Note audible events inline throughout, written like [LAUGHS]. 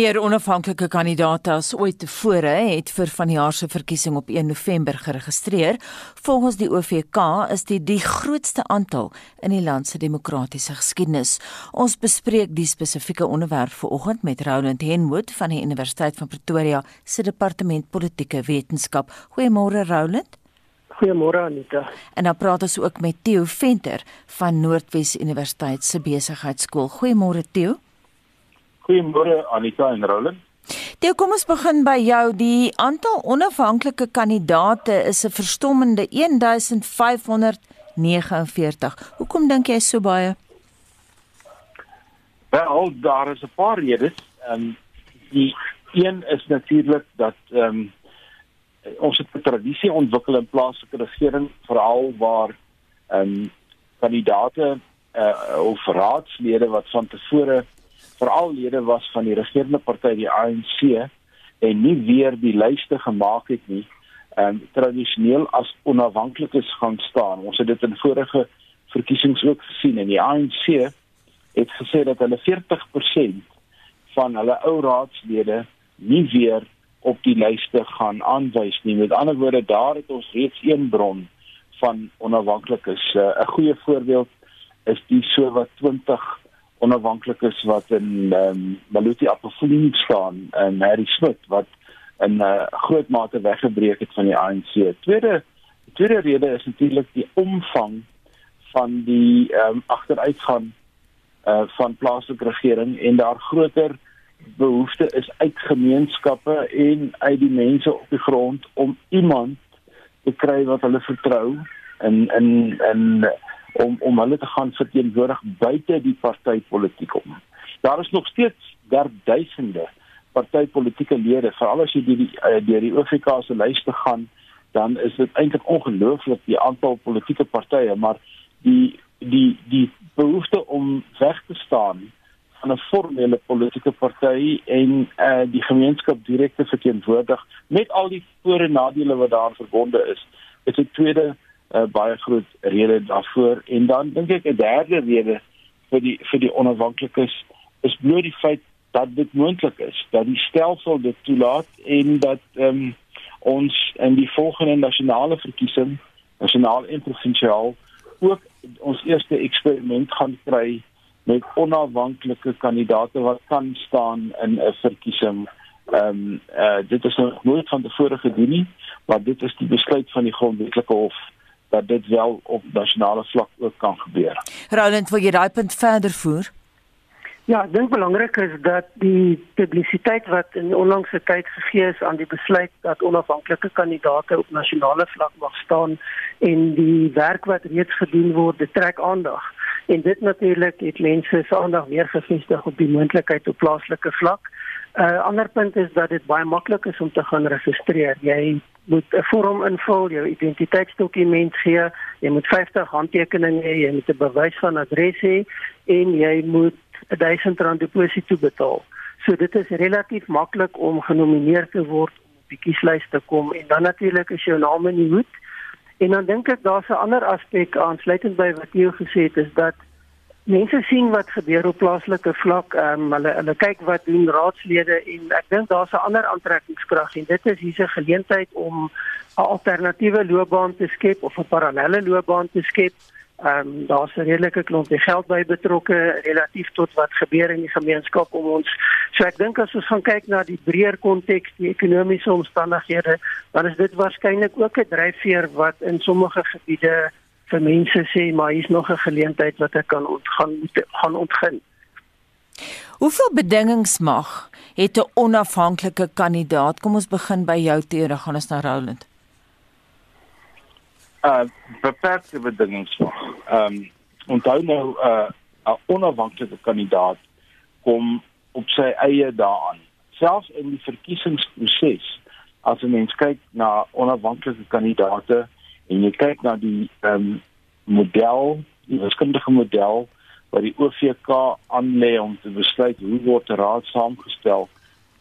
Meer onafhanklike kandidaate as ooit tevore het vir vanjaar se verkiesing op 1 November geregistreer. Volgens die OVK is dit die grootste aantal in die land se demokratiese geskiedenis. Ons bespreek die spesifieke onderwerp vanoggend met Roland Henwood van die Universiteit van Pretoria se departement politieke wetenskap. Goeiemôre Roland. Goeiemôre Anita. En dan praat ons ook met Theo Venter van Noordwes Universiteit se besigheidskool. Goeiemôre Theo. Goeiemôre Anita en Roland. Toe kom ons begin by jou. Die aantal onafhanklike kandidaate is 'n verstommende 1549. Hoekom dink jy so baie? Wel, daar is 'n paar redes. Ehm um, die een is natuurlik dat ehm um, ons het 'n tradisie ontwikkel in plaaslike regering veral waar ehm um, kandidate uh, of raadslede wat van tevore veral lede was van die regerende party die ANC en nie weer die lyste gemaak het nie en um, tradisioneel as onafhanklikes gaan staan. Ons het dit in vorige verkiesings ook gesien en die ANC het gesê dat hulle 40% van hulle ou raadslede nie weer op die lyste gaan aanwys nie. Met ander woorde, daar het ons reeds een bron van onafhanklikes. Uh, 'n Goeie voorbeeld is die so wat 20 onafhanklikes wat in ehm um, Maluti Appelfolie staan en Harry Smith wat in 'n uh, groot mate weggebreek het van die ANC. Tweede tweede rede is natuurlik die omvang van die ehm um, agteruitgang uh van plaaslike regering en daar groter behoefte is uit gemeenskappe en uit die mense op die grond om iemand te kry wat hulle vertrou in in in om om hulle te gaan verteenwoordig buite die partytetiek om. Daar is nog steeds duisende partytetiese lede, veral as jy deur die eh, deur die OFK se lyste gaan, dan is dit eintlik ongelooflik die aantal politieke partye, maar die die die behoefte om weg te staan van 'n formele politieke party en uh die gemeenskap direk te verteenwoordig met al die voor en nadele wat daar verbonde is. Is 'n tweede uh, baie groot rede daarvoor en dan dink ek 'n derde rede vir die vir die onafhanklikes is bloot die feit dat dit moontlik is dat die stelsel dit toelaat en dat um, ons in die volgende nasionale verkiesing nasionaal en provinsiaal ook ons eerste eksperiment gaan kry met onafhanklike kandidaate wat kan staan in 'n verkiesing. Ehm um, uh, dit is nog nooit van tevore gedoen nie, maar dit is die besluit van die grondwetlike hof dat dit wel op nasionale vlak ook kan gebeur. Roland, wil jy daai punt verder voer? Ja, ek dink belangrik is dat die publisiteit wat in onlangse tyd gegee is aan die besluit dat onafhanklike kandidaate op nasionale vlak mag staan en die werk wat reeds gedoen word, dit trek aandag. En dit natuurlik het mense se aandag weer gefestig op die moontlikheid op plaaslike vlak. 'n uh, Ander punt is dat dit baie maklik is om te gaan registreer. Jy moet 'n vorm invul, jou identiteitsdokument gee, jy moet 50 handtekeninge hê, jy moet 'n bewys van adres hê en jy moet 1000 rand deposito betaal. So dit is relatief maklik om genomineer te word om op die kieslys te kom en dan natuurlik is jou naam in die hoed. En dan dink ek daar's 'n ander aspek aansluitend by wat jy gesê het is dat mense sien wat gebeur op plaaslike vlak. Ehm um, hulle hulle kyk wat doen raadslede en ek dink daar's 'n ander aantrekkingskrag en dit is hierse geleentheid om 'n alternatiewe loopbaan te skep of 'n parallelle loopbaan te skep. Ehm um, daar's 'n redelike klompie geld by betrokke relatief tot wat gebeur in die gemeenskap om ons. So ek dink as ons gaan kyk na die breër konteks, die ekonomiese omstandighede, dan is dit waarskynlik ook 'n dryfveer wat in sommige gebiede vir mense sê maar hier's nog 'n geleentheid wat ek kan ontgaan gaan ontgin. Hoeveel bedingings mag het 'n onafhanklike kandidaat? Kom ons begin by jou teore, gaan ons na Roland. Uh beperkte bedingings mag. Ehm um, onthou nou uh 'n onafhanklike kandidaat kom op sy eie daaraan. Selfs in die verkiesingsproses as 'n mens kyk na onafhanklike kandidaate en jy kyk na die ehm um, model, die wiskundige model wat die OVK aanlê om te besluit hoe word 'n raad saamgestel,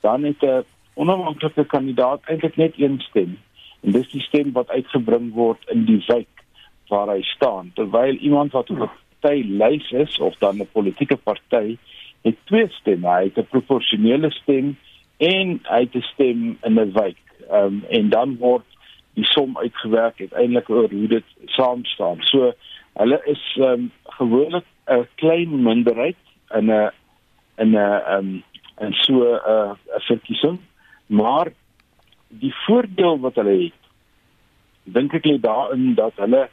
dan het 'n onafhanklike kandidaat eintlik net een stem. En dis die stem wat uitgebring word in die wijk waar hy staan. Terwyl iemand wat op 'n party lys is of dan 'n politieke party het twee stemme. Hy het 'n proporsionele stem en hy het 'n stem in 'n wijk. Ehm um, en dan word die som uitgewerk uiteindelik oor hoe dit saam staan. So hulle is ehm um, gewoonlik 'n klein minderheid in 'n in 'n ehm um, en so 'n uh, 'n verkiesing, maar die voordeel wat hulle het dink ek lê daarin dat hulle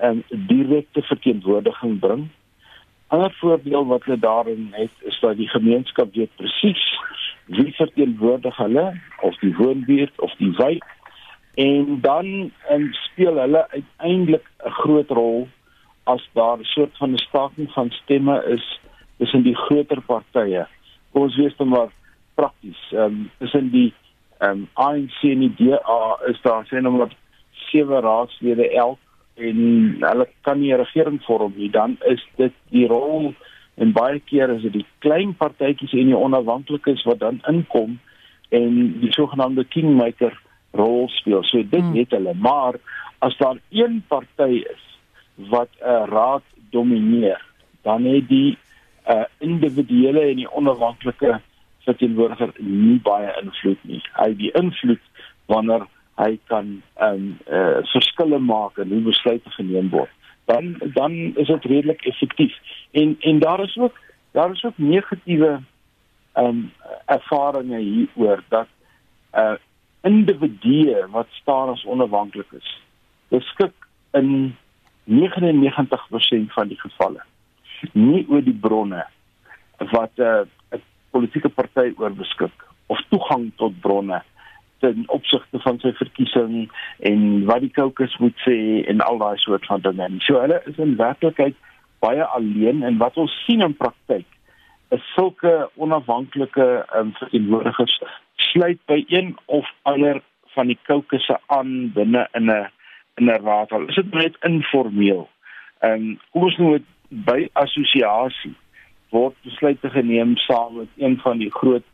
'n um, direkte verteenwoordiging bring. Ander voordeel wat hulle daarin het is dat die gemeenskap weet presies wie verteenwoordig hulle of die woonbuurt of die wijk en dan um, speel hulle uiteindelik 'n groot rol as daar 'n soort van 'n staking van stemme is tussen die groter partye. Kom ons wees dan maar prakties. Ehm um, tussen die ehm um, ANC en die DA is daar sê nou maar sewe raadslede elk en hulle kan nie 'n regering vorm nie, dan is dit die rol en baie keer is dit die klein partytjies en die onafhanklikes wat dan inkom en die sogenaamde kingmaker rol speel. So dit hmm. het hulle, maar as daar een party is wat 'n raad domineer, dan het die uh, individuele en die onafhanklike verteenwoordiger nie baie invloed nie. Hy die invloed wanneer hy kan ehm um, eh uh, verskille maak en hoe besluite geneem word. Dan dan is dit redelik effektief. En en daar is ook daar is ook negatiewe ehm um, ervarings hieroor dat eh uh, individue wat staan as onafhanklik is, beskik in 99% van die gevalle nie oor die bronne wat eh, 'n uh, politieke party oorbeskik of toegang tot bronne ten opsigte van sy verkiesing en wat die kokes moet sê en al daai soort van dinge. So hulle is in werklikheid baie alleen en wat ons sien in praktyk is sulke onafhanklike um, verteenwoordigers sluit by een of ander van die kokese aan binne in 'n in 'n raad. Al is dit net informeel. Ehm um, kom ons noem dit by assosiasie word besluite geneem saam met een van die groot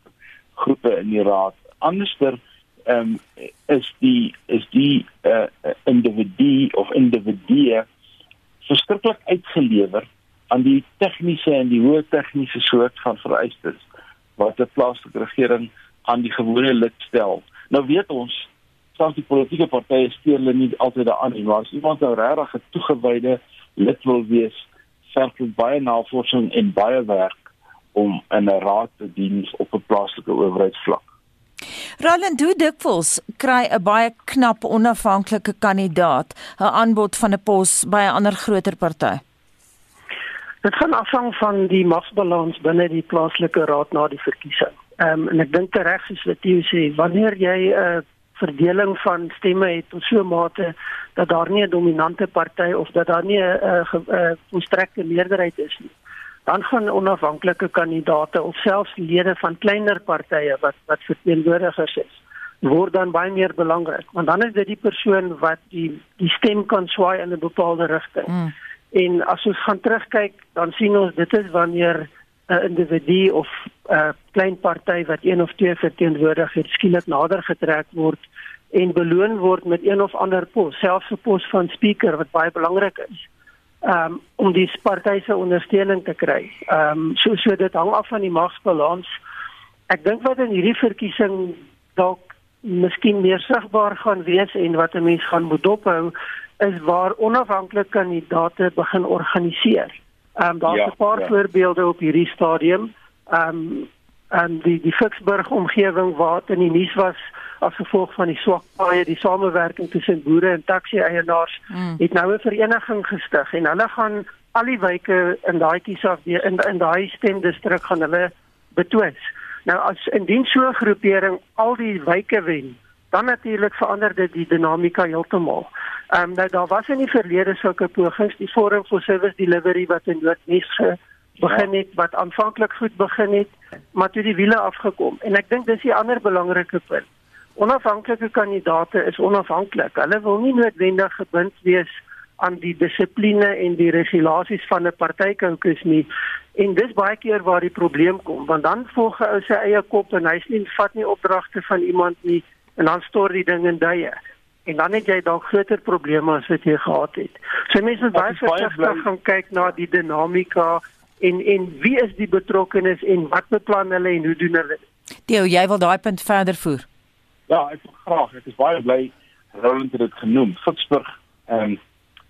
groepe in die raad. Anderster ehm um, is die is die uh, individu of individue verskriklik uitgelewer aan die tegniese en die hoë tegniese soort van vereistes wat 'n plaaslike regering aan die gewone lid stel. Nou weet ons selfs die politieke partye steur hulle nie altyd daaraan nie, maar as iemand nou regtig 'n toegewyde lid wil wees, verg dit baie navorsing en baie werk om in 'n raad te dien op 'n plaaslike owerheidsvlak. Roland hoe dikwels kry 'n baie knap onafhanklike kandidaat 'n aanbod van 'n pos by 'n ander groter party? Dit gaan afhang van die magsbalans binne die plaaslike raad na die verkiesing. Ehm um, en ek dink reg soos wat jy sê, wanneer jy 'n uh, verdeling van stemme het tot so 'n mate dat daar nie 'n dominante party of dat daar nie 'n uh, uh, volstrekte meerderheid is nie dan gaan onafhanklike kandidaate of selfs lede van kleiner partye wat wat verteenwoordigers is word dan baie meer belangrik want dan is dit die persoon wat die die stem kan swaai in 'n bepaalde rigting. Mm. En as ons gaan terugkyk, dan sien ons dit is wanneer 'n individu of 'n klein party wat een of twee verteenwoordig het, skielik nader getrek word en beloon word met een of ander pos, selfs 'n pos van speaker wat baie belangrik is um, om die party se ondersteuning te kry. Ehm um, so so dit hang af van die magsbalans. Ek dink wat in hierdie verkiesing dalk miskien meer sigbaar gaan wees en wat 'n mens gaan moet dophou is waar onafhanklike kandidaate begin organiseer. Ehm um, daar's 'n ja, paar ja. voorbeelde op hierdie stadium. Ehm um, en die die Ficksburg omgewing waar dit in die nuus was as gevolg van die swak paaie, die samewerking tussen boere en taxi-eienaars mm. het nou 'n vereniging gestig en hulle gaan al die wyke in daai kiesaf in in daai stemdistrik gaan hulle betwis. Nou as indien so 'n groepering al die wyke wen, dan natuurlik verander dit die dinamika heeltemal. Ehm um, nou daar was in die verlede sulke pogings, die Forum for Service Delivery wat in Noordwes begin het wat aanvanklik goed begin het, maar toe die wiele afgekom. En ek dink dis 'n ander belangrike punt onafhanklike kandidaate is onafhanklik. Hulle wil nie noodwendig gebind wees aan die dissipline en die regulasies van 'n partykoukus nie. En dis baie keer waar die probleem kom, want dan volg hy sy eie kop en hy sien vat nie opdragte van iemand nie en dan stoor die ding in duie. En dan het jy dalk groter probleme as wat jy gehad het. So mense moet baie versigtig gaan kyk na die dinamika en en wie is die betrokkenes en wat beplan hulle en hoe doen hulle? Theo, jy wil daai punt verder voer. Ja, ek wil graag. Ek is baie bly Roland het dit genoem. Ficksburg en um,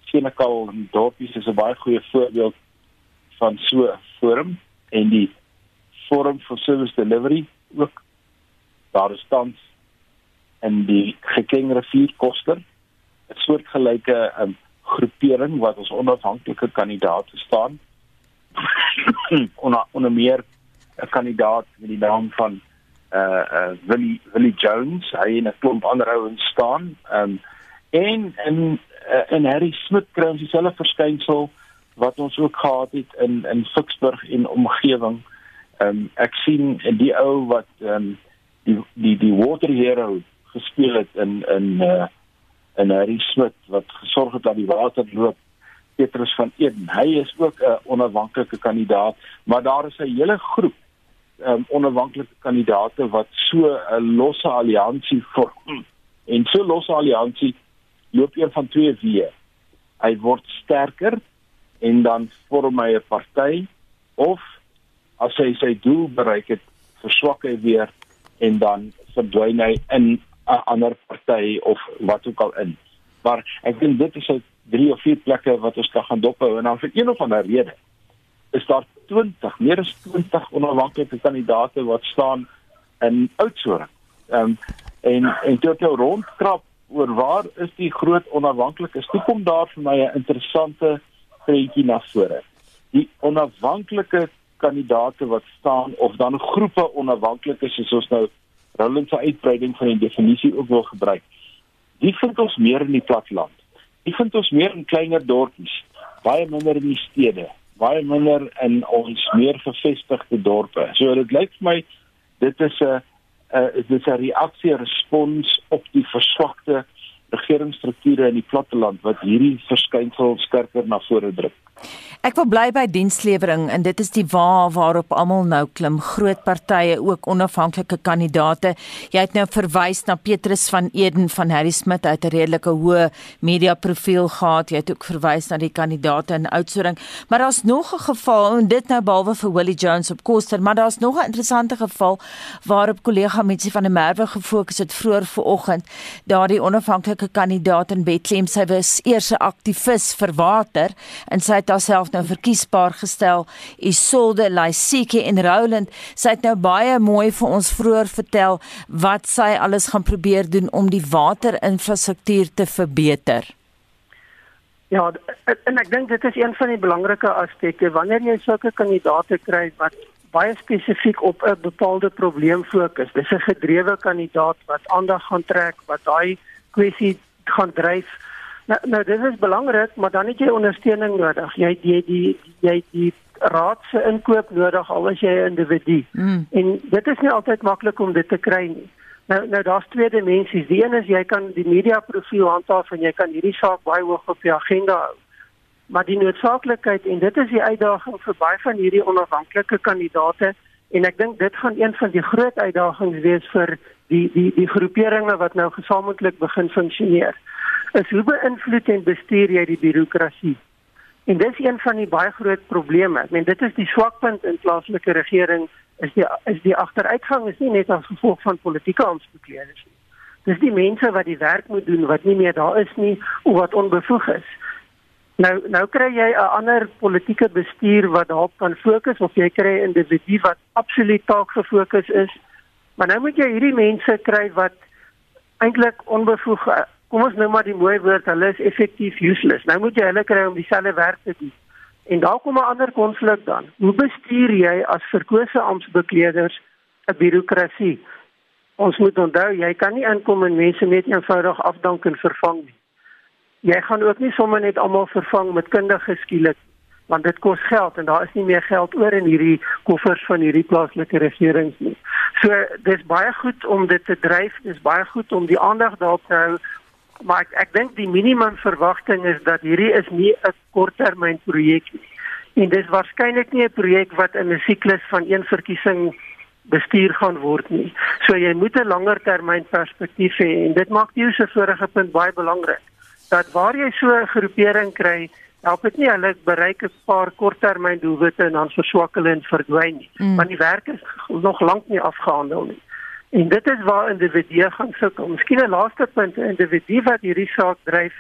Senekal en dorpies is 'n baie goeie voorbeeld van so forum en die forum for service delivery ook daar is tans in die Gekeng rivier koster 'n soortgelyke um, groepering wat ons onafhanklike kandidaate staan. [CLEARS THROAT] Onder onder meer 'n kandidaat met die naam van uh uh Willie Willie Jones. Hy en 'n klomp ander ouens staan. Um, en en uh, en Harry Smit kry ons dieselfde verskynsel wat ons ook gehad het in in Ficksburg en omgewing. Ehm um, ek sien die ou wat ehm um, die die die water hero gespeel het in in uh in Harry Smit wat gesorg het dat die water loop. Petrus van Eden. Hy is ook 'n onafhanklike kandidaat, maar daar is 'n hele groep ehm um, onafhanklike kandidaate wat so 'n losse alliansie vorm. En so losse alliansie loop een van twee weë. Hy word sterker en dan vorm hy 'n party of as hy sy doel bereik het, verswak hy weer en dan verdwyn hy in 'n ander party of wat ook al in. Maar ek dink dit is 'n drie of vier plekke wat ons kan gaan dophou en dan vir een of ander rede is daar 20, meer as 20 onafhanklike kandidaate wat staan in Oudtshoorn. Ehm um, en en toe ek nou rondkrap oor waar is die groot onafhanklikes? Toe kom daar vir my 'n interessante prentjie na vore. Die onafhanklike kandidate wat staan of dan groepe onafhanklikes soos ons nou Roland se uitbreiding van die definisie ook wil gebruik. Die vind ons meer in die platteland. Die vind ons meer in kleiner dorpies, baie minder in die stede, baie minder in ons meer gevestigde dorpe. So dit lyk vir my dit is 'n uh, is dit 'n reaksie respons op die verswakte regeringsstrukture in die platteland wat hierdie verskynsel sterker na vore druk. Ek wil bly by dienslewering en dit is die waar waarop almal nou klim. Groot partye ook onafhanklike kandidate. Jy het nou verwys na Petrus van Eden van Harry Smit uit 'n redelike hoë media profiel gehad. Jy het ook verwys na die kandidate in Oudtshoorn. Maar daar's nog 'n geval en dit nou behalwe vir Willie Jones op Koster, maar daar's nog 'n interessante geval waarop kollega Mitsi van der Merwe gefokus het vroeër vanoggend. Daardie onafhanklike kandidaat in Bethlehem, sy was eers 'n aktivis vir water en sy het haarself nou verkiesbaar gestel. Isolde Laisike en Roland, sy het nou baie mooi vir ons vroeër vertel wat sy alles gaan probeer doen om die waterinfrastruktuur te verbeter. Ja, en ek dink dit is een van die belangrike aspekte wanneer jy sulke kandidaate kry wat baie spesifiek op 'n bepaalde probleem fokus. Dis 'n gedrewe kandidaat wat aandag gaan trek, wat daai kwessie gaan dryf. Nou nou dit is belangrik, maar dan het jy ondersteuning nodig. Jy jy die jy die raad se inkoop nodig al is jy 'n individu. Mm. En dit is nie altyd maklik om dit te kry nie. Nou nou daar's twee dimensies. Die een is jy kan die media profiel handhaaf en jy kan hierdie saak baie hoog op jou agenda hou. Maar die noodsaaklikheid en dit is die uitdaging vir baie van hierdie onafhanklike kandidaate en ek dink dit gaan een van die groot uitdagings wees vir die die die groeperinge wat nou gesamentlik begin funksioneer is hoe beïnvloed en bestuur jy die birokrasie? En dis een van die baie groot probleme. Ek meen dit is die swakpunt in plaaslike regering is die is die agteruitgang is nie net as gevolg van politieke aanspreeklikheid nie. Dis die mense wat die werk moet doen wat nie meer daar is nie of wat onbevoeg is. Nou nou kry jy 'n ander politieke bestuur wat daarop kan fokus of jy kry 'n individu wat absoluut taak gefokus is. Maar nou moet jy hierdie mense kry wat eintlik onbevoeg kom ons nou maar die mooi woord, hulle is effektief useless. Nou moet jy hulle kry om dieselfde werk te doen. En daar kom 'n ander konflik dan. Hoe bestuur jy as verkose amptbekleders 'n birokrasie? Ons moet onthou, jy kan nie inkom en mense net eenvoudig afdank en vervang nie. Jy gaan ook nie sommer net almal vervang met kundige skielik want dit kos geld en daar is nie meer geld oor in hierdie koffers van hierdie plaaslike regerings nie. So dis baie goed om dit te dryf, dis baie goed om die aandag daarop te hou maar ek ek dink die minimum verwagting is dat hierdie is nie 'n korttermyn projek nie. En dis waarskynlik nie 'n projek wat in 'n siklus van een verkiesing bestuur gaan word nie. So jy moet 'n langer termyn perspektief hê en dit maak jou se vorige punt baie belangrik. Dat waar jy so 'n groepering kry help dit nie hulle bereik 'n paar korttermyn doelwitte en dan verswak hulle en verdwyn nie. Mm. Want die werk is nog lank nie afgehandel nie. En dit is waar individue gaan sukkel. Miskien 'n laaste punt, 'n individu wat hierdie saak dryf,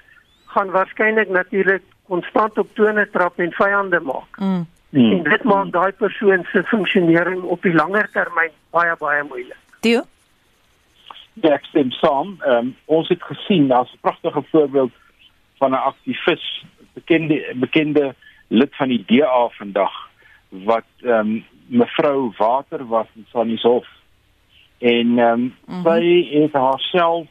gaan waarskynlik natuurlik konstant op tone trap en vyande maak. Mm. Mm. En dit maak daai persoon se funksionering op die langer termyn baie baie moeilik. Dio? Ja, ek stem saam. Um, ons het gesien daar's 'n pragtige voorbeeld van 'n aktivis, bekende bekende lid van die DA vandag wat ehm um, mevrou Water was in Sannieshof en ehm um, mm -hmm. sy het haarself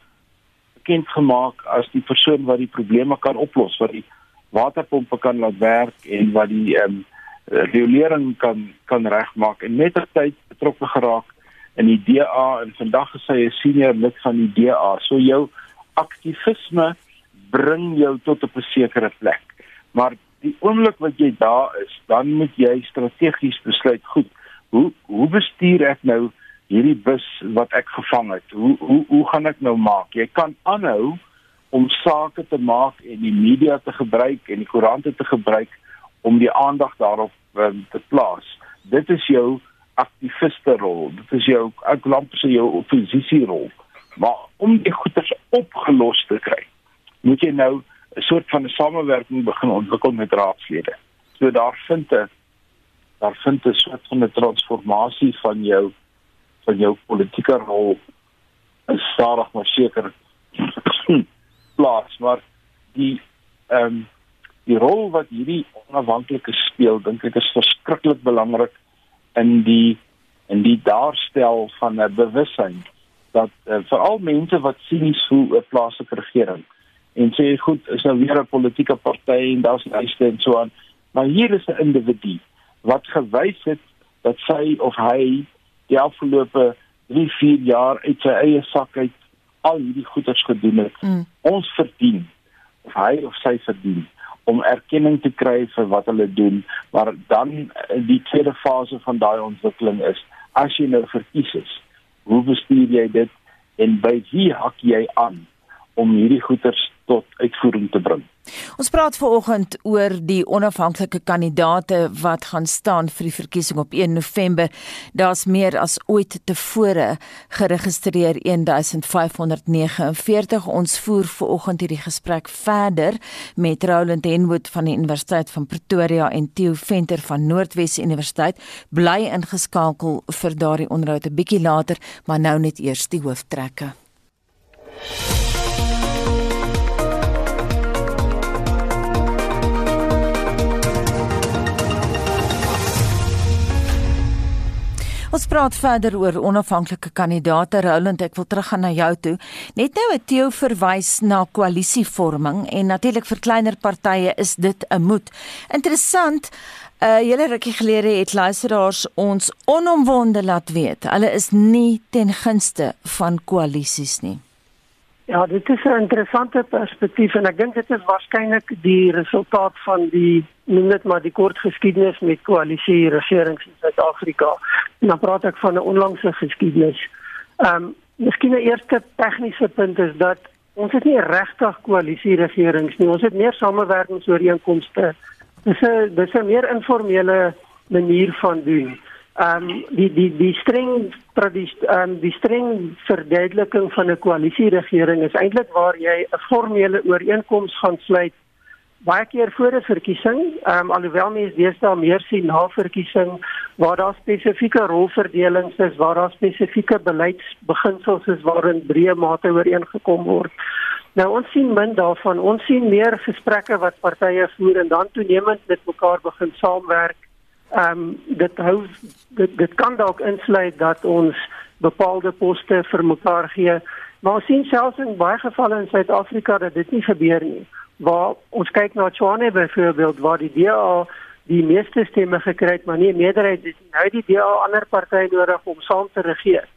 bekend gemaak as die persoon wat die probleme kan oplos, wat die waterpompe kan laat werk en wat die ehm um, regulering kan kan regmaak en met die tyd betrokke geraak in die DA en vandag is sy 'n senior lid van die DA. So jou aktivisme bring jou tot op 'n sekere plek. Maar die oomblik wat jy daar is, dan moet jy strategies besluit, goed, hoe hoe bestuur ek nou hierdie bus wat ek gevang het. Hoe hoe hoe gaan ek nou maak? Jy kan aanhou om sake te maak en die media te gebruik en die koerante te gebruik om die aandag daarop um, te plaas. Dit is jou aktiviste rol. Dit is jou ek lamp se jou oppositie rol. Maar om die goeders opgelos te kry, moet jy nou 'n soort van 'n samewerking begin ontwikkel met raadslede. So daar vind 'n daar vind 'n soort van 'n transformasie van jou van jou politieke rol is stadig maar seker [CLEARS THROAT] plaas maar die ehm um, die rol wat hierdie onafhanklike speel dink ek is verskriklik belangrik in die in die daarstel van 'n bewussyn dat uh, veral mense wat sinies voel 'n plaaslike regering en sê goed is nou weer 'n politieke party en daar's lyste en so aan maar hier is 'n individu wat gewys het dat sy of hy die afgelope 3, 4 jaar uit sy eie sak uit al hierdie goeders gedoen het. Mm. Ons verdien of hy of sy verdien om erkenning te kry vir wat hulle doen, maar dan eh, die tweede fase van daai ontwikkeling is as jy nou verkies is, hoe bestuur jy dit en by wie hak jy aan om hierdie goeders tot uitvoering te bring? Ons praat veraloggend oor die onafhanklike kandidaate wat gaan staan vir die verkiesing op 1 November. Daar's meer as ooit tevore geregistreer 1549. Ons voer veraloggend hierdie gesprek verder met Roland Henwood van die Universiteit van Pretoria en Theo Venter van Noordwes Universiteit. Bly ingeskakel vir daardie onderhoud 'n bietjie later, maar nou net eers die hooftrekke. Ons praat verder oor onafhanklike kandidaate. Roland, ek wil teruggaan na jou toe. Net nou het Theo verwys na koalisievorming en natuurlik vir kleiner partye is dit 'n moed. Interessant. Uh julle rukkie gelede het luisteraars ons onomwonde laat weet. Hulle is nie ten gunste van koalisies nie. Ja, dit is 'n interessante perspektief en ek dink dit is waarskynlik die resultaat van die noem dit maar die kort geskiedenis met koalisie regerings in Suid-Afrika. En dan praat ek van 'n onlangse geskiedenis. Ehm um, miskien 'n eerste tegniese punt is dat ons het nie regtig koalisie regerings nie. Ons het meer samewerkingsooreenkomste. Dis 'n dis 'n meer informele manier van doen ehm um, die die die streng ehm um, die streng verduideliking van 'n koalisieregering is eintlik waar jy 'n formele ooreenkoms gaan sluit baie keer voor 'n verkiesing. Ehm um, alhoewel mense deesdae meer sien na verkiesing waar daar spesifieke rolverdelings is waar daar spesifieke beleidsbeginsels is waarin breë mate ooreengekom word. Nou ons sien min daarvan. Ons sien meer gesprekke wat partye voer en dan toenemend met mekaar begin saamwerk ehm um, dit hou dit dit kan dalk insluit dat ons bepaalde poste vir mekaar gee. Maar ons sien selfs in baie gevalle in Suid-Afrika dat dit nie gebeur nie. Waar ons kyk na Tshwane byvoorbeeld waar die DA die meeste stemme gekry het maar nie 'n meerderheid het nou die DA ander partye nodig om saam te regeer.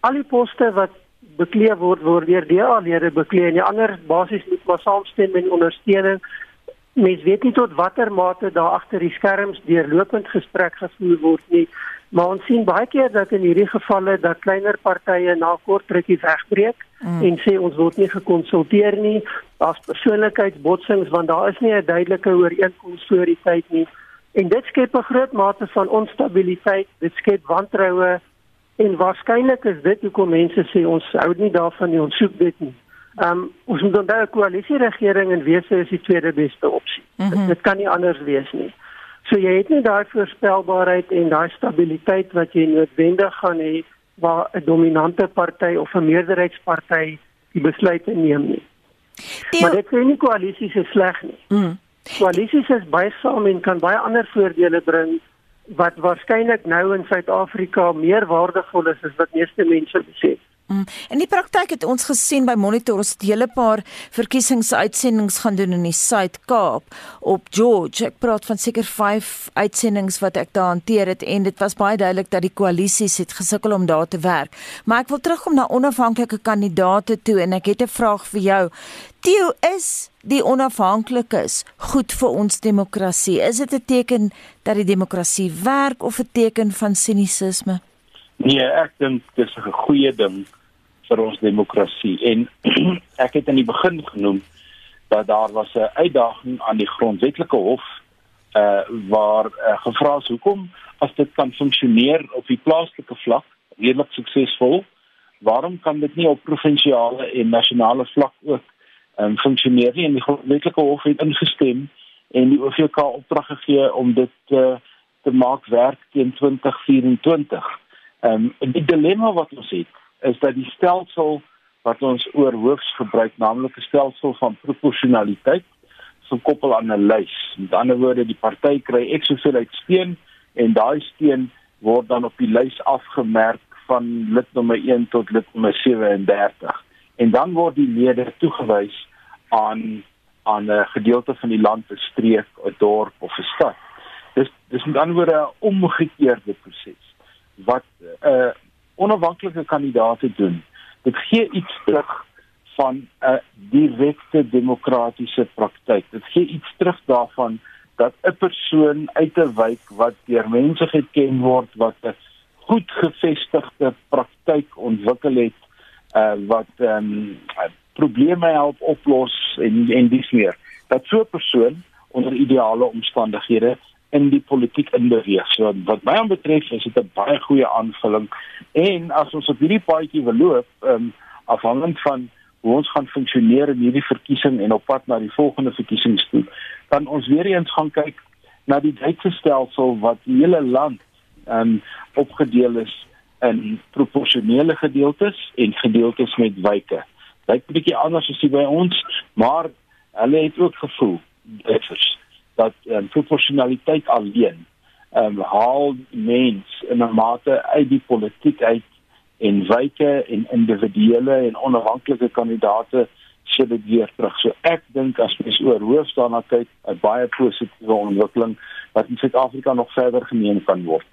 Al die poste wat bekleed word word deur DA lede bekleed en die ander basies moet maar saamstem en ondersteuning mens weet nie tot watter mate daar agter die skerms deurlopend gesprek gevoer word nie maar ons sien baie keer dat in hierdie gevalle dat kleiner partye na kort rukkie wegbreek mm. en sê ons word nie gekonsulteer nie Daar's persoonlikheidsbotsings want daar is nie 'n duidelike ooreenkoms voor die tyd nie. En dit skep 'n groot mate van onstabiliteit, dit skep wantroue en waarskynlik is dit hoekom mense sê ons hou nie daarvan nie, ons soek dit nie. Ehm um, ons moet onthou 'n koalisieregering en wese is die tweede beste opsie. Mm -hmm. Dit kan nie anders wees nie. So jy het nie daai voorspelbaarheid en daai stabiliteit wat jy noodwendig gaan hê waar 'n dominante party of 'n meerderheidsparty die besluite neem nie. Die maar dit sê nie koalisies is sleg nie. Mm. Koalisies is baie saam en kan baie ander voordele bring wat waarskynlik nou in Suid-Afrika meer waardevol is as wat meeste mense besef. Mm. In die praktyk het ons gesien by Monitor ons het 'n hele paar verkiesingsuitsendings gaan doen in die Suid-Kaap op George. Ek praat van seker 5 uitsendings wat ek daar hanteer het en dit was baie duidelik dat die koalisies het gesukkel om daar te werk. Maar ek wil terugkom na onafhanklike kandidaate toe en ek het 'n vraag vir jou. Theo is die onafhanklikes goed vir ons demokrasie. Is dit 'n teken dat die demokrasie werk of 'n teken van sinisisme? Nee, ek dink dis 'n goeie ding vir ons demokrasie. En [CLEARS THROAT] ek het in die begin genoem dat daar was 'n uitdaging aan die grondwetlike hof uh waar uh, gevra is hoekom as dit kan funksioneer op die plaaslike vlak redelik suksesvol waarom kan dit nie op provinsiale en nasionale vlak ook um, funksioneer nie? En die grondwetlike hof het ingestem en die OVK opdrag gegee om dit uh, te maak werk teen 2024 Ehm um, die dilemma wat ons het is dat die stelsel wat ons oor hoofs gebruik, naamlik 'n stelsel van proporsionaliteit, gekoppel aan 'n lys. Met ander woorde, die party kry ek soveel uit steen en daai steen word dan op die lys afgemerk van lid nommer 1 tot lid nommer 37. En dan word die lede toegewys aan aan 'n gedeelte van die land, 'n streek, 'n dorp of 'n stad. Dis dis met ander woorde 'n omgekeerde proses wat 'n uh, onafhanklike kandidaate doen. Dit gee iets terug van 'n uh, direkte demokratiese praktyk. Dit gee iets terug daarvan dat 'n persoon uit 'n wijk wat deur mense geken word wat 'n goed gevestigde praktyk ontwikkel het uh wat ehm um, probleme help oplos en en dis meer dat so 'n persoon onder ideale omstandighede in die politiek inbeweeg. So wat my aanbetref is dit 'n baie goeie aanvulling en as ons op hierdie paadjie wil loop, ehm um, afhangend van hoe ons gaan funksioneer in hierdie verkiesing en op pad na die volgende verkiesings toe, dan ons weer eens gaan kyk na die Duitse stelsel wat die hele land ehm um, opgedeel is in proporsionele gedeeltes en gedeeltes met wyke. Dit is 'n bietjie anders as by ons, maar hulle het ook gevoel dit is dat um, proporsionaliteit alleen ehm um, haal mens in 'n mate uit die politiek uit en wyke en individuele en onafhanklike kandidaate sit dit weer terug. So ek dink as mens oor hoofs daarna kyk, 'n baie positiewe ontwikkeling wat in Suid-Afrika nog verder geneem kan word.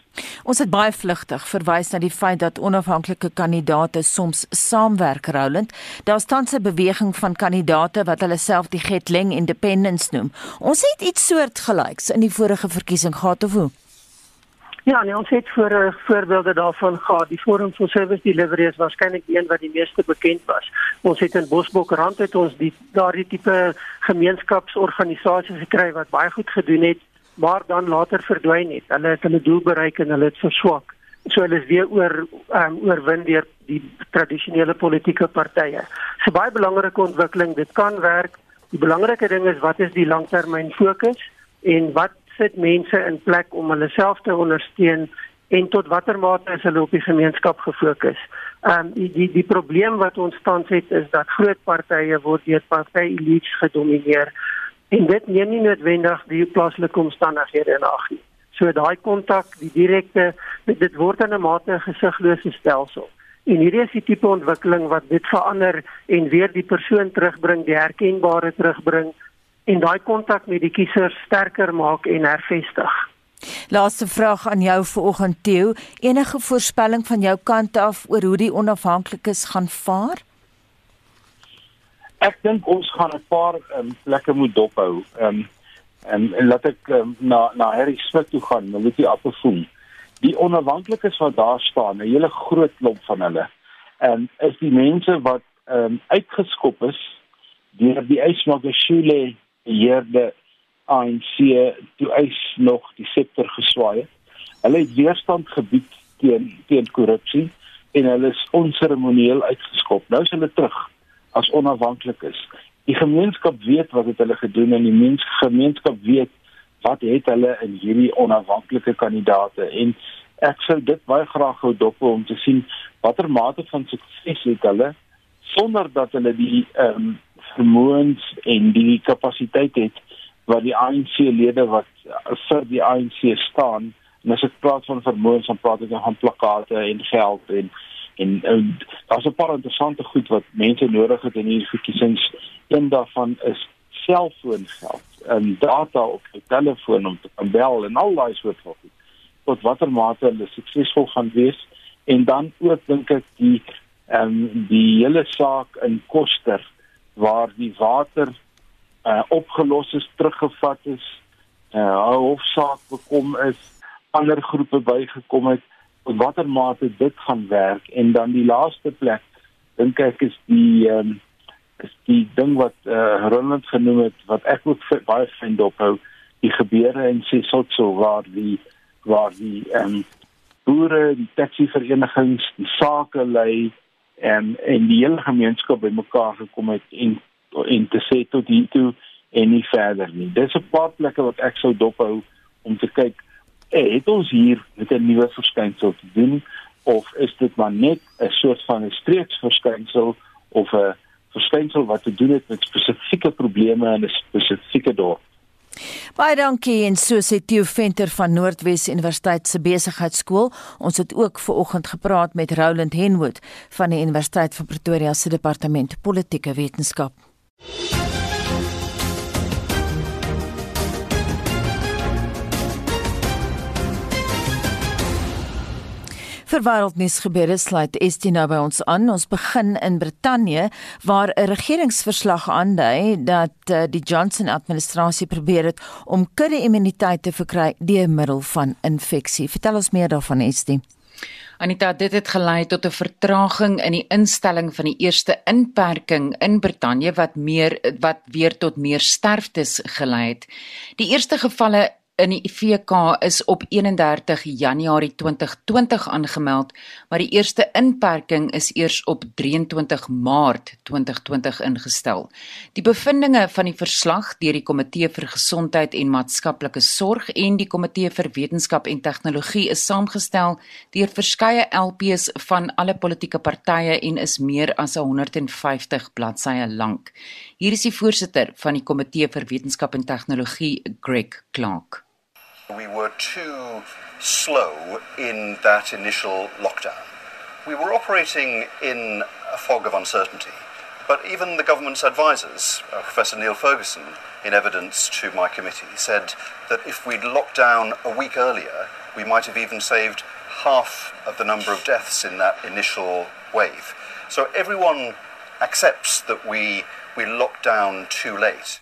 Ons het baie vlugtig verwys na die feit dat onafhanklike kandidaate soms saamwerk roulend. Daar staan 'n beweging van kandidaate wat hulle self die Getleng Independence noem. Ons het iets soortgelyks in die vorige verkiesing gehad of hoe? Ja, nee, ons het voor uh, voorbeelde daarvan gehad. Die Forum for Service Delivery is waarskynlik een wat die meeste bekend was. Ons het in Bosbokrand het ons die daardie tipe gemeenskapsorganisasies gekry wat baie goed gedoen het maar dan later verdwyn het. Hulle het hulle doel bereik en hulle het verswak. So hulle is weer oor um, oorwin deur die tradisionele politieke partye. So baie belangrike ontwikkeling, dit kan werk. Die belangrike ding is wat is die langtermyn fokus en wat sit mense in plek om hulle self te ondersteun en tot watter mate is hulle op die gemeenskap gefokus. Ehm um, die die die probleem wat ons tans het is dat groot partye word deur party elites gedomeineer en dit neem nie noodwendig die plaaslike omstandighede in ag nie. So daai kontak, die direkte dit word in 'n mate 'n gesiglose stelsel. En hierdie is die tipe ontwikkeling wat dit verander en weer die persoon terugbring, die herkenbare terugbring en daai kontak met die kiesers sterker maak en hervestig. Laaste vraag aan jou vanoggend Theo, enige voorspelling van jou kant af oor hoe die onafhanklikes gaan vaar? ek dink ons gaan 'n paar um, plekke moet dophou. Ehm um, en, en laat ek um, na na Harry Smith toe gaan, nou moet jy afvoer. Die onafhanklikes wat daar staan, 'n hele groot klomp van hulle, en is die mense wat ehm um, uitgeskop is deur die Ysmagashule beheerde ANC toe eis nog die sektor geswaai het. Hulle het weerstand gebied teen teen korrupsie en hulle is onseremonieel uitgeskop. Nou is hulle terug as onafhanklik is. Die gemeenskap weet wat het hulle gedoen en die mens gemeenskap weet wat het hulle in hierdie onafhanklike kandidate en ek sou dit baie graag wou dop om te sien watter mate van sukses het hulle sonder dat hulle die ehm um, vermoëns en die kapasiteit het wat die ANC lede wat vir die ANC staan en as ek praat van vermoëns dan praat ek van plakate en geld en en, en daar's 'n paar interessante goed wat mense nodig het in hierdie verkiesings. Een daarvan is selfoongeld en data op die telefoon om te kan bel en al daai soort van goed tot watter mate hulle suksesvol gaan wees. En dan ook dink ek die ehm um, die hele saak in Koster waar die water uh, opgelos is, teruggevat is, uh, 'n hofsaak bekom is, ander groepe bygekom het, op watter mate dit gaan werk. En dan die laaste plek dink ek is die um, is die ding wat eh uh, Roland genoem het wat ek ook baie vind ophou die gebeure in Sesotho waar die waar die ehm um, boere, die taxi verenigings, die sake lei en en die hele gemeenskap bymekaar gekom het en en te sê tot hier toe en nie verder nie. Dis 'n paar plekke wat ek sou dophou om te kyk, eh, het ons hier met 'n nuwe verskynsel te doen of is dit maar net 'n soort van 'n streeksverskynsel of 'n verskynsel wat te doen het met spesifieke probleme in 'n spesifieke dorp? Baie dankie en so sê Theo Venter van Noordwes Universiteit se besigheidskool. Ons het ook ver oggend gepraat met Roland Henwood van die Universiteit van Pretoria se departement politieke wetenskap. Vir wêreldnuus gebeure sluit Estie nou by ons aan. Ons begin in Brittanje waar 'n regeringsverslag aandui dat uh, die Johnson-administrasie probeer het om kudde-immuniteit te verkry deur middel van infeksie. Vertel ons meer daarvan Estie. Anita, dit het gelei tot 'n vertraging in die instelling van die eerste inperking in Brittanje wat meer wat weer tot meer sterftes gelei het. Die eerste gevalle in die IVK is op 31 Januarie 2020 aangemeld, maar die eerste inperking is eers op 23 Maart 2020 ingestel. Die bevindinge van die verslag deur die Komitee vir Gesondheid en Maatskaplike Sorg en die Komitee vir Wetenskap en Tegnologie is saamgestel deur verskeie LPs van alle politieke partye en is meer as 150 bladsye lank. Hier is die voorsitter van die Komitee vir Wetenskap en Tegnologie, Greg Clark. We were too slow in that initial lockdown. We were operating in a fog of uncertainty. But even the government's advisors, uh, Professor Neil Ferguson, in evidence to my committee, said that if we'd locked down a week earlier, we might have even saved half of the number of deaths in that initial wave. So everyone accepts that we, we locked down too late.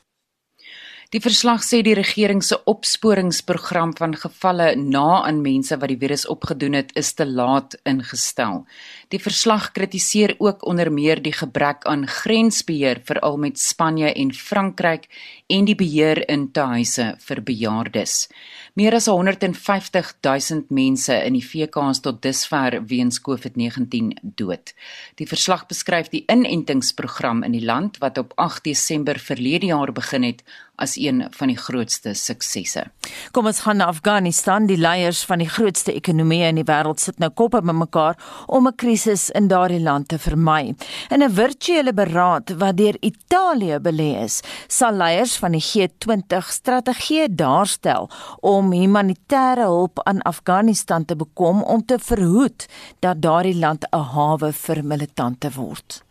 Die verslag sê die regering se opsporingsprogram van gevalle na aan mense wat die virus opgedoen het, is te laat ingestel. Die verslag kritiseer ook onder meer die gebrek aan grensbeheer veral met Spanje en Frankryk en die beheer in tuise vir bejaardes. Meer as 150 000 mense in die VK's tot dusver weens COVID-19 dood. Die verslag beskryf die inentingsprogram in die land wat op 8 Desember verlede jaar begin het as een van die grootste suksesse. Kom ons gaan na Afghanistan. Die leiers van die grootste ekonomieë in die wêreld sit nou koppe bymekaar om 'n krisis in daardie land te vermy. In 'n virtuele beraad wat deur Italië belê is, sal leiers van die G20 strategie daarstel om humanitêre hulp aan Afghanistan te bekom om te verhoed dat daardie land 'n hawe vir militante word.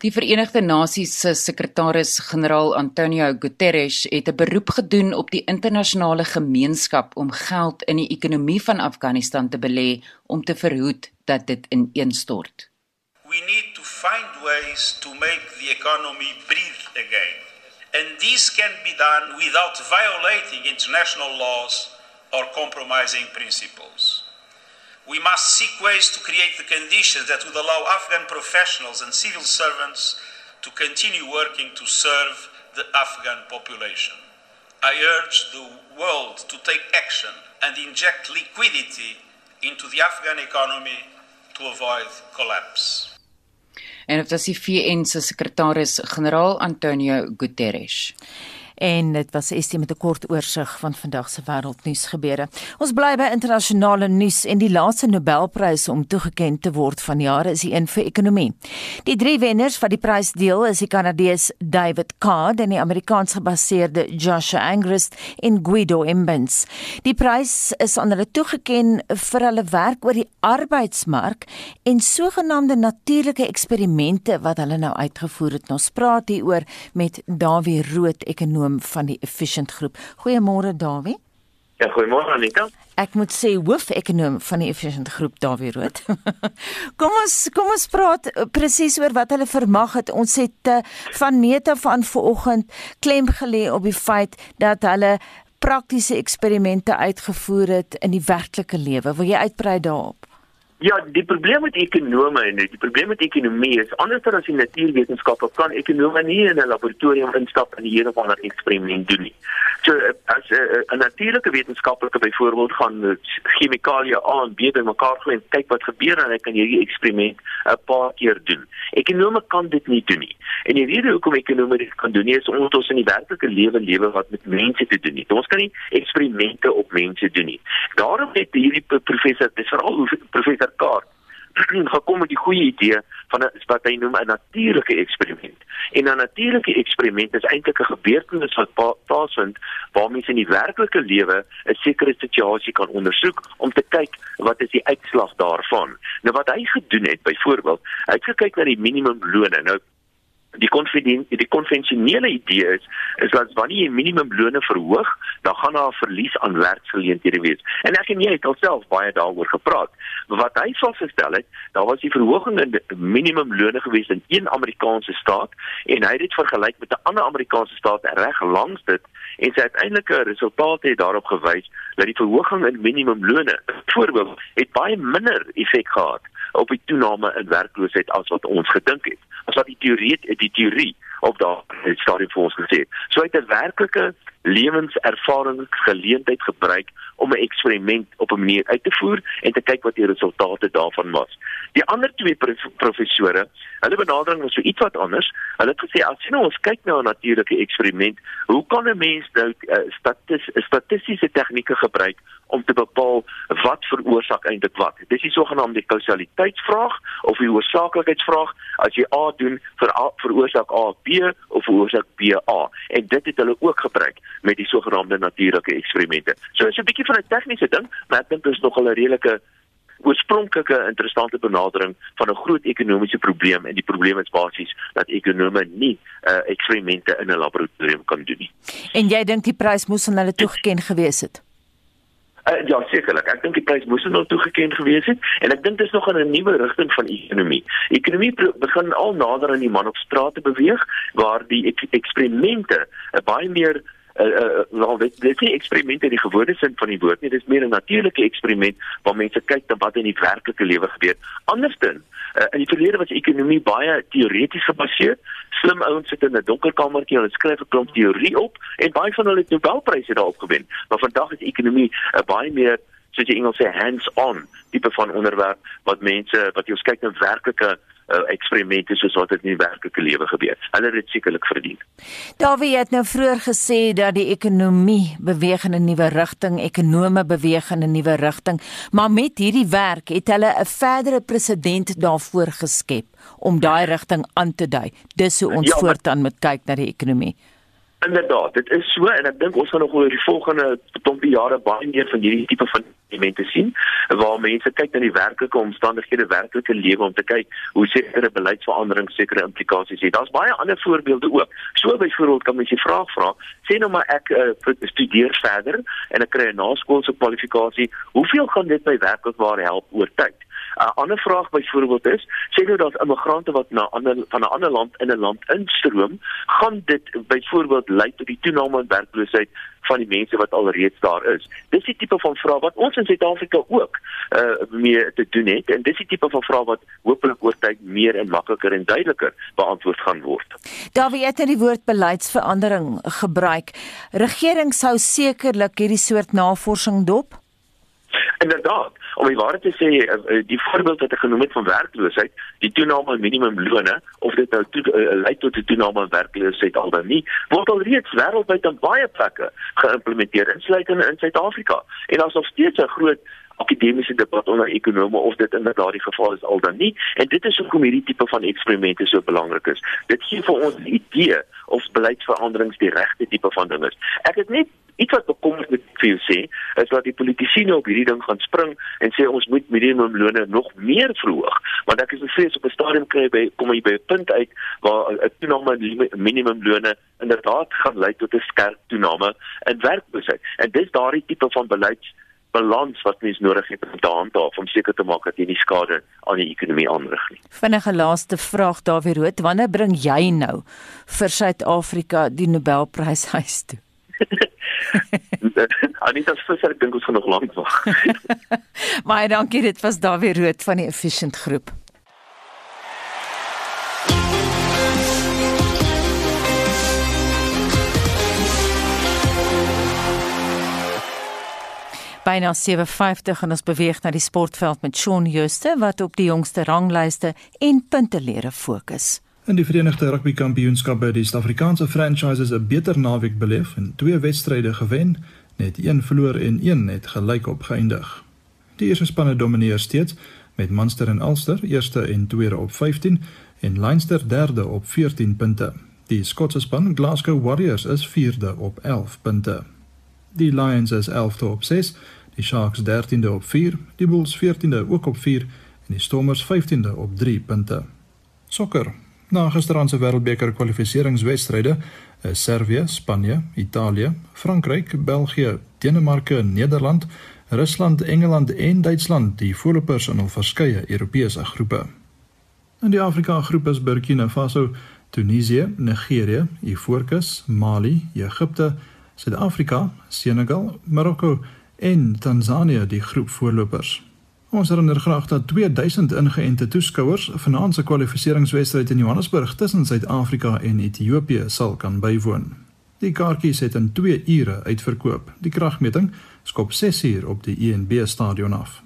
Die Verenigde Nasies se sekretaris-generaal Antonio Guterres het 'n beroep gedoen op die internasionale gemeenskap om geld in die ekonomie van Afghanistan te belê om te verhoed dat dit ineenstort. We need to find ways to make the economy breathe again. And this can be done without violating international laws or compromising principles. We must seek ways to create the conditions that would allow Afghan professionals and civil servants to continue working to serve the Afghan population. I urge the world to take action and inject liquidity into the Afghan economy to avoid collapse. En dit was die VN se sekretaris-generaal Antonio Guterres en dit was Estie met 'n kort oorsig van vandag se wêreldnuus gebeure. Ons bly by internasionale nuus en die laaste Nobelprys om toegeken te word van jare is die een vir ekonomie. Die drie wenners wat die prys deel is die Kanadees David Card en die Amerikaans gebaseerde Joshua Angrist en Guido Imbens. Die prys is aan hulle toegeken vir hulle werk oor die arbeidsmark en sogenaamde natuurlike eksperimente wat hulle nou uitgevoer het. Ons praat hier oor met Dawie Rood, ekonom ekonom van die Efficient Groep. Goeiemôre Dawie. Ja, goeiemôre Anita. Ek moet sê hoofekonoom van die Efficient Groep Dawie Rood. [LAUGHS] kom ons kom ons praat eh, presies oor wat hulle vermag het. Ons het uh, van meete van vanoggend klem gelê op die feit dat hulle praktiese eksperimente uitgevoer het in die werklike lewe. Wil jy uitbrei daarop? Ja, die probleem met ekonome en die probleem met ekonomie is anders as in natuurwetenskappe kan ekonome nie in 'n laboratorium instap en die hele van 'n eksperiment doen nie. So as 'n natuurlike wetenskaplike byvoorbeeld gaan chemikalieë A en B bymekaar gooi en kyk wat gebeur en hy kan hierdie eksperiment 'n paar keer doen. Ekonome kan dit nie doen nie. En die rede hoekom ekonome dit kan doen nie is omdat ons in die werklike lewe lewe wat met mense te doen het. Ons kan nie eksperimente op mense doen nie. Daarom het hierdie professor, dis veral professor kaart [CLEARS THROAT] gekom met die goeie idee van 'n wat hy noem 'n natuurlike eksperiment. En 'n natuurlike eksperiment is eintlik 'n gebeurtenis wat plaasvind waar mense in die werklike lewe 'n sekere situasie kan ondersoek om te kyk wat is die uitslag daarvan. Nou wat hy gedoen het byvoorbeeld, hy het gekyk na die minimumlone. Nou die konvensie die konvensionele idee is is dat wanneer jy minimumlone verhoog, dan gaan daar 'n verlies aan werksgeleenthede wees. En ek en jy het alself baie daaroor gepraat. Wat hy vasgestel het, daar was die verhoging in minimumlone gewees in een Amerikaanse staat en hy het dit vergelyk met 'n ander Amerikaanse staat reg langs dit en sy uiteindelike resultate het daarop gewys dat die verhoging in minimumlone byvoorbeeld het baie minder effek gehad op die toename in werkloosheid as wat ons gedink het. As wat die teorie die teorie op daardie stadium vir ons gesê. So uit 'n werklike lewenservaring geleentheid gebruik om 'n eksperiment op 'n manier uit te voer en te kyk wat die resultate daarvan was. Die ander twee professore, hulle benadering was so iets wat anders. Hulle het gesê as jy nou ons kyk na 'n natuurlike eksperiment, hoe kan 'n mens nou uh, statis, statistiese tegnieke gebruik om te bepaal wat veroorsaak eintlik wat? Dis die sogenaamde kausaliteitsvraag of die oorsaaklikheidsvraag. As jy A doen, vir A, veroorsaak A B of veroorsaak B A. En dit het hulle ook gebruik met die sogenaamde natuurlike eksperimente. So is 'n bietjie van 'n tegniese ding, maar ek dink dit is nog 'n redelike oorspronklike interessante benadering van 'n groot ekonomiese probleem en die probleem is basies dat ekonome nie uh, eksperimente in 'n laboratorium kan doen nie. En jy dink die prys moes aan hulle toegeken gewees het? Uh, ja, sekerlik. Ek dink die prys moes nou toegeken gewees het en ek dink dit is nog 'n nuwe rigting van ekonomie. Ekonomie begin al nader aan die man op straat te beweeg waar die ek eksperimente 'n uh, baie meer uh, uh, dit dit is eksperimente in die gewone sin van die woord nie dis meer 'n natuurlike eksperiment waar mense kyk na wat in die werklike lewe gebeur. Andersdin uh, in die verlede was ekonomie baie teoreties gebaseer. Slim ouens sit in 'n donker kamertjie en hulle skryf 'n klomp teorie op en baie van hulle het Nobelpryse daarop gewen. Maar vandag is ekonomie uh, baie meer soos jy Engels sê hands-on tipe van onderwerp wat mense wat jy kyk na werklike uh, eksperimente soos wat dit in die werklike lewe gebeur. Hulle het dit sekerlik verdien. Dawie het nou vroeër gesê dat die ekonomie beweeg in 'n nuwe rigting, ekonome beweeg in 'n nuwe rigting, maar met hierdie werk het hulle 'n verdere presedent daarvoor geskep om daai rigting aan te dui. Dis hoe ons ja, voortaan moet kyk na die ekonomie. Inderdaad, dit is so en ek dink ons gaan nog oor die volgende klompie jare baie meer van hierdie tipe van elemente sien waar mense kyk na die werklike omstandighede, werklike lewe om te kyk hoe sekere beleidsveranderings sekere implikasies het. Daar's baie ander voorbeelde ook. So byvoorbeeld kan mens die vraag vra, sê nou maar ek uh, studeer verder en ek kry 'n naskoolse kwalifikasie, hoeveel gaan dit my werklik waar help oor tyd? 'n ander vraag byvoorbeeld is, sê nou daar's immigrante wat na ander van 'n ander land in 'n land instroom, gaan dit byvoorbeeld lei tot die toename in werkloosheid van die mense wat alreeds daar is. Dis die tipe van vraag wat ons in Suid-Afrika ook uh mee te doen het en dis die tipe van vraag wat hopelik oor tyd meer en makliker en duideliker beantwoord gaan word. Daar wie het die woord beleidsverandering gebruik. Regering sou sekerlik hierdie soort navorsing dop. Inderdaad, om die waarheid te sê, eh, eh, die voorbeeld wat ek genoem het van werkloosheid, die toename in minimumlone of dit nou toe, uh, lei tot 'n toename in werkloosheid al dan nie, word al reeds wêreldwyd op baie plekke geïmplementeer, insluitend in Suid-Afrika. En daar's nog steeds 'n groot akademiese debat onder ekonome of dit inderdaad die geval is al dan nie en dit is hoekom hierdie tipe van eksperimente so belangrik is. Dit gee vir ons 'n idee of beleidsveranderings die regte tipe van ding is. Ek het net iets wat bekommerd met vir jou sê, is dat die politici nou op hierdie ding gaan spring en sê ons moet minimumlone nog meer verhoog, want ek is bevrees op 'n stadium kry by kom jy by 'n punt uit waar 'n toename in minimumlone inderdaad gaan lei tot 'n skerp toename in werkloosheid. En dis daardie tipe van beleids balans wat mens nodig het om te handhaaf om seker te maak dat jy nie skade aan die ekonomie aanrig nie. Vinnige laaste vraag Dawie Rood, wanneer bring jy nou vir Suid-Afrika die Nobelprys huis toe? [LAUGHS] [LAUGHS] Anita Visser dink ons gaan nog lank wag. [LAUGHS] Baie dankie, dit was Dawie Rood van die Efficient Groep. Byna 57 en ons beweeg na die sportveld met Shaun Jooste wat op die jongste ranglyste en puntelere fokus. In die Verenigde Rugby Kampioenskap by die Suid-Afrikaanse franchises 'n beter naweek beleef en twee wedstryde gewen, net een verloor en een net gelyk op geëindig. Die eerste spanne domineer steeds met Munster en Ulster eerste en tweede op 15 en Leinster derde op 14 punte. Die Skotse span Glasgow Warriors is vierde op 11 punte. Die Lions is 11de op 6, die Sharks 13de op 4, die Bulls 14de ook op 4 en die Stormers 15de op 3 punte. Sokker Na gisteraand se Wêreldbeker kwalifikasiewedstryde is Servië, Spanje, Italië, Frankryk, België, Denemarke, Nederland, Rusland, Engeland en Duitsland die voorlopers in hul verskeie Europese groepe. In die Afrika groep is Burkina Faso, Tunesië, Nigerië, Ivoorkus, Mali, Egipte, Suid-Afrika, Senegal, Marokko en Tansanië die groep voorlopers. Ons herinner graag dat 2000 ingeënte toeskouers vanaand se kwalifikasiewedstryd in Johannesburg tussen Suid-Afrika en Ethiopië sal kan bywoon. Die kaartjies het in 2 ure uitverkoop. Die kragmeting skop 6 uur op die ENB stadion af.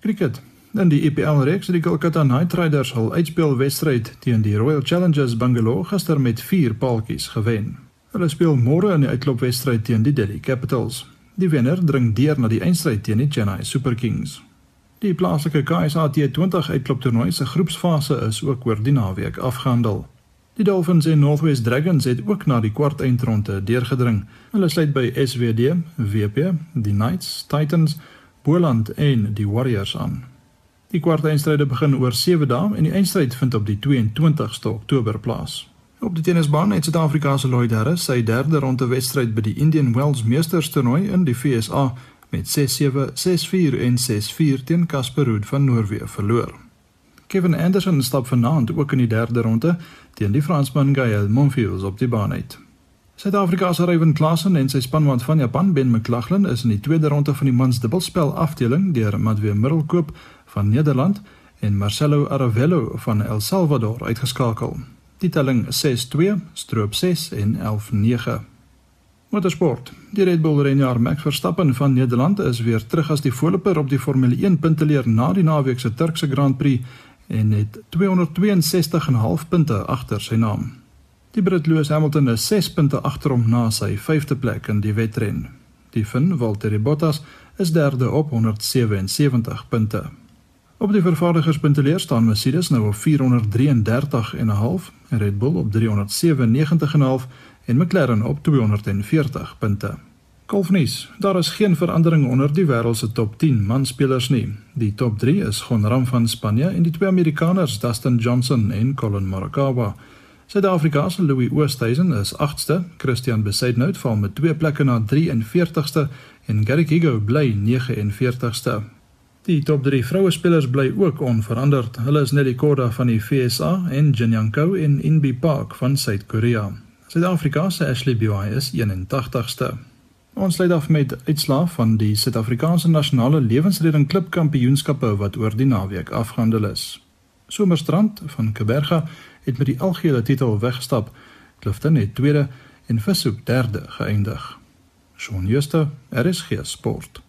Cricket. In die EPL reeks het die Kolkata Knight Riders hul uitspelwedstryd teen die Royal Challengers Bangalore gister met 4 paaltjies gewen. Hulle speel môre in die uitklopwedstryd teen die Delhi Capitals. Die wenner dring deur na die eindstryd teen die Chennai Super Kings. Die plaaslike KSA T20 uitkloptoernooi se groepsfase is ook oor die naweek afgehandel. Die Dolphins en Northwest Dragons het ook na die kwart eindronde deurgedring. Hulle sluit by SWD, WP, die Knights, Titans, Boland en die Warriors aan. Die kwart eindstryde begin oor 7 dae en die eindstryd vind op die 22ste Oktober plaas. Op die tennisbaan het Suid-Afrika se Lloyd Harris sy derde ronde wedstryd by die Indian Wells Meesters toernooi in die FSA met 6-7, 6-4 en 6-4 teen Casper Ruud van Noorwe verloor. Kevin Anderson stap vanaand ook in die derde ronde teen die Fransman Gael Monfils op die baan uit. Suid-Afrika se Ryan Klassen en sy spanmaat van Japan Ben McLaughlin is in die tweede ronde van die mans dubbelspel afdeling deur Madwe Middelkoop van Nederland en Marcelo Aravello van El Salvador uitgeskakel. Die telling 6-2, stroop 6 en 11-9. Motorsport. Die Red Bull renjaer Max Verstappen van Nederland is weer terug as die voorloper op die Formule 1 punteleer na die naweek se Turkse Grand Prix en het 262,5 punte agter sy naam. Die Brit Lewis Hamilton is 6 punte agter hom na sy 5de plek in die wedren. Die Fin Valtteri Bottas is derde op 177 punte. Op die vervaardigerspunteleer staan Mercedes nou op 433,5 en Red Bull op 397,5 en McLaren op 240 punte. Golfnuus: Daar is geen verandering onder die wêreld se top 10 manspelers nie. Die top 3 is Gonram van Spanje en die twee Amerikaners Dustin Johnson en Colin Morikawa. Suid-Afrika se Louis Oosthuizen is 8ste, Christian Besaidnout val met twee plekke na 43ste en Garrick Higo bly 49ste. Die top 3 vroue spelers bly ook onveranderd. Hulle is Nelly Korda van die FSA en Jin Young Ko en Inbi Park van Suid-Korea. Suid-Afrika se Ashley Buy is 81ste. Ons lei af met uitslae van die Suid-Afrikaanse Nasionale Lewensreding Klub Kampioenskappe wat oor die naweek afgehandel is. Somerstrand van Kaberga het met die algehele titel weggestap. Clifton het tweede en Vishoek derde geëindig. Shaun Schuster, RSG Sport.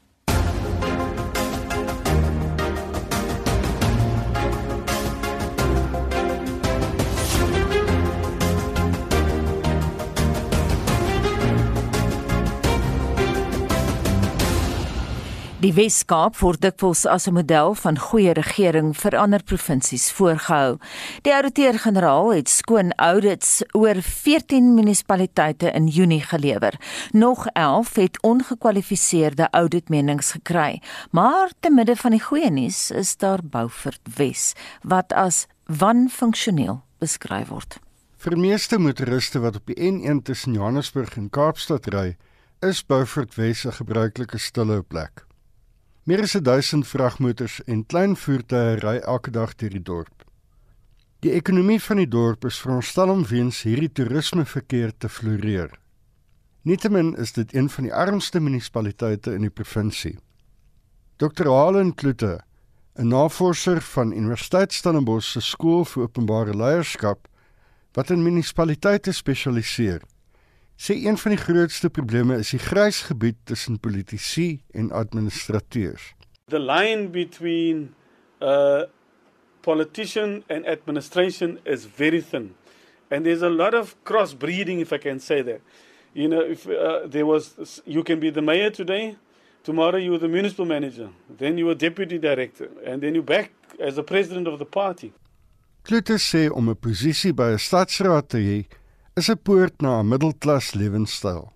Die Wes-Kaap word dikwels as 'n model van goeie regering vir ander provinsies voorgehou. Die ouditeur-generaal het skoon audits oor 14 munisipaliteite in Junie gelewer. Nog 11 het ongekwalifiseerde auditmenings gekry. Maar te midde van die goeie nuus is daar Beaufort Wes wat as wanfunksioneel beskryf word. Vir meeste motoriste wat op die N1 tussen Johannesburg en Kaapstad ry, is Beaufort Wes 'n gebruikelike stille plek. Meer as 1000 vragmotors en klein voertuie ry elke dag deur die dorp. Die ekonomie van die dorp is veronderstel om weens hierdie toerismeverkeer te floreer. Nietemin is dit een van die armste munisipaliteite in die provinsie. Dr. Halen Klute, 'n navorser van Universiteit Stellenbosch se skool vir openbare leierskap wat in munisipaliteite spesialiseer, sê een van die grootste probleme is die grys gebied tussen politici en administrateurs. The line between uh politician and administration is very thin. And there's a lot of crossbreeding if I can say that. You know, if uh, there was you can be the mayor today, tomorrow you're the municipal manager, then you're a deputy director and then you back as the president of the party. Klute sê om 'n posisie by 'n stadsraad te hê is 'n poort na 'n middelklas lewenstyl.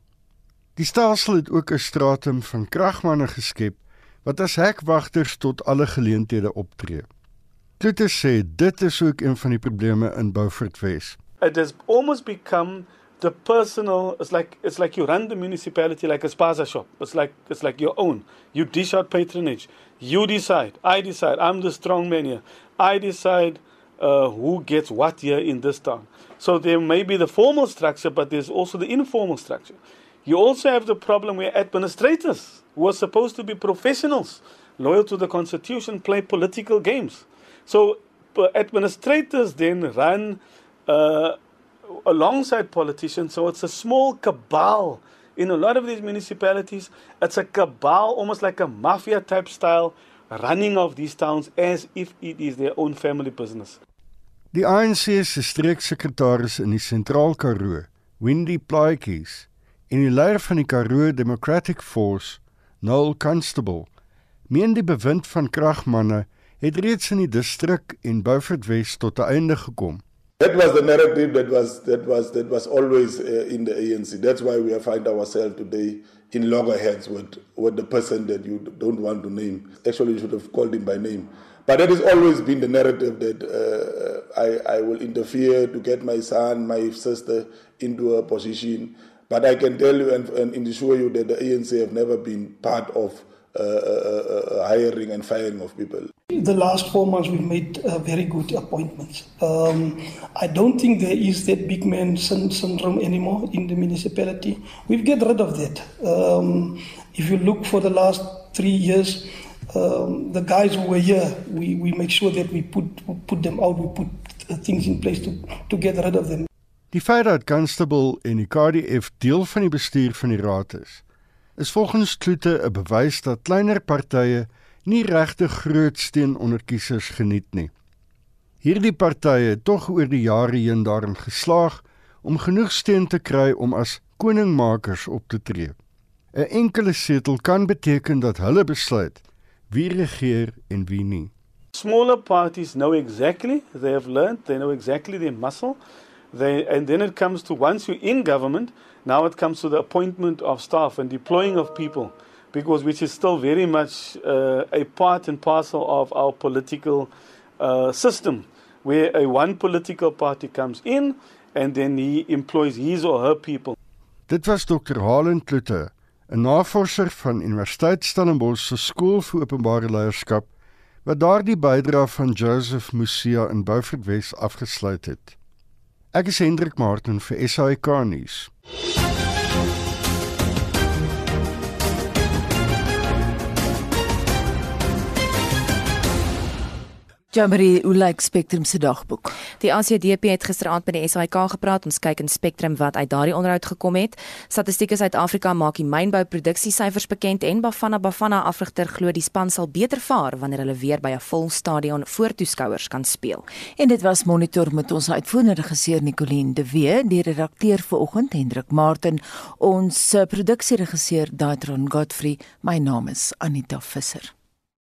Die stelsel het ook 'n stratum van kragmanne geskep wat as hekwagters tot alle geleenthede optree. Dit sê dit is ook een van die probleme in Beaufort West. It has almost become the personal it's like it's like you run the municipality like a spaza shop. It's like it's like your own. You dish out patronage. You decide. I decide. I'm the strong man here. I decide uh, who gets what here in this town. So there may be the formal structure, but there's also the informal structure. You also have the problem where administrators, who are supposed to be professionals, loyal to the constitution, play political games. So administrators then run uh, alongside politicians. So it's a small cabal in a lot of these municipalities. It's a cabal, almost like a mafia type style, running of these towns as if it is their own family business. Die ANC se streeksekretaris in die Sentraal Karoo, Wendy Plaatjies, en die leier van die Karoo Democratic Force, Noel Constable, meen die bewind van kragmanne het reeds in die distrik en Beaufort West tot 'n einde gekom. That was the narrative that was that was that was always uh, in the ANC. That's why we find ourselves today in loggerheads with with the person that you don't want to name. Actually, you should have called him by name. But that has always been the narrative that uh, I, I will interfere to get my son, my sister into a position. But I can tell you and, and assure you that the ANC have never been part of uh, uh, uh, hiring and firing of people. The last four months, we made uh, very good appointments. Um, I don't think there is that big man syndrome anymore in the municipality. We've get rid of that. Um, if you look for the last three years, um, the guys who were here, we, we make sure that we put, put them out, we put uh, things in place to, to get rid of them. Die feit dat Constable en die KDF deel van die bestuur van die raad is, is volgens Kloete 'n bewys dat kleiner partye nie regte groot steun onder kiesers geniet nie. Hierdie partye het tog oor die jare heen daarin geslaag om genoeg steun te kry om as koningmakers op te tree. 'n Enkele setel kan beteken dat hulle besluit wie regeer en wie nie. Smaller parties know exactly, they have learned, they know exactly their muscle. They and then it comes to once you're in government, now it comes to the appointment of staff and deploying of people because which is still very much uh, a part and parcel of our political uh, system where a one political party comes in and then he employs his or her people. Dit was Dr. Halen Klute 'n navorser van Universiteit Stellenbosch se skool vir openbare leierskap wat daardie bydrae van Joseph Musia in Beaufort Wes afgesluit het. Ek is Hendrik Martin vir SAK nuus. Jamari, hoe lyk Spectrum se dagboek? Die ACDP het gisteraand by die SAIK gepraat. Ons kyk in Spectrum wat uit daardie onderhoud gekom het. Statistiek Suid-Afrika maak die mynbou produksiesyfers bekend en Bafana Bafana afrigter glo die span sal beter vaar wanneer hulle weer by 'n vol stadion voor toeskouers kan speel. En dit was monitor met ons uitvoerende regisseur Nicoline de Wee, die redakteur vanoggend Hendrik Martin, ons produksieregisseur Daitron Godfrey. My naam is Anita Visser.